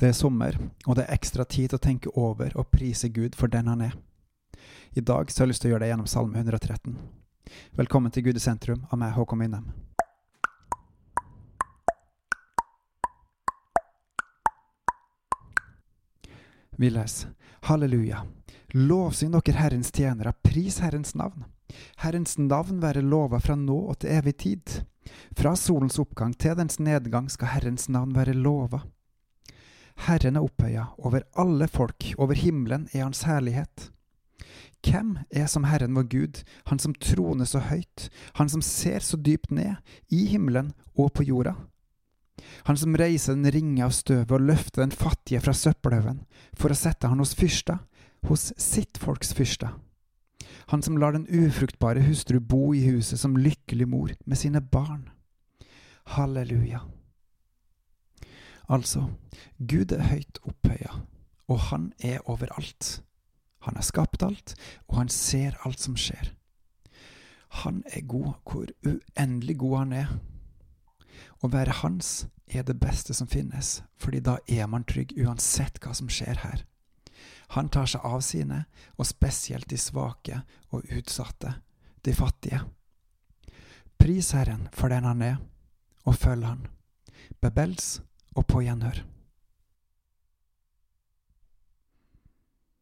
Det er sommer, og det er ekstra tid til å tenke over og prise Gud for den han er. I dag så har jeg lyst til å gjøre det gjennom Salme 113. Velkommen til Gud i sentrum av meg, Håkon Winnem. Vi leser Halleluja. Lovsyng dere Herrens tjenere, pris Herrens navn. Herrens navn være lova fra nå og til evig tid. Fra solens oppgang til dens nedgang skal Herrens navn være lova. Herren er opphøya over alle folk, over himmelen er Hans herlighet. Hvem er som Herren vår Gud, Han som troner så høyt, Han som ser så dypt ned, i himmelen og på jorda? Han som reiser den ringe av støvet og løfter den fattige fra søppelhaugen, for å sette han hos fyrsta, hos sitt folks fyrsta. Han som lar den ufruktbare hustru bo i huset som lykkelig mor med sine barn. Halleluja. Altså, Gud er høyt opphøya, og han er overalt. Han har skapt alt, og han ser alt som skjer. Han er god hvor uendelig god han er. Å være hans er det beste som finnes, fordi da er man trygg uansett hva som skjer her. Han tar seg av sine, og spesielt de svake og utsatte, de fattige. Pris Herren for den han er, og følg han. Bebels og på gjenhør.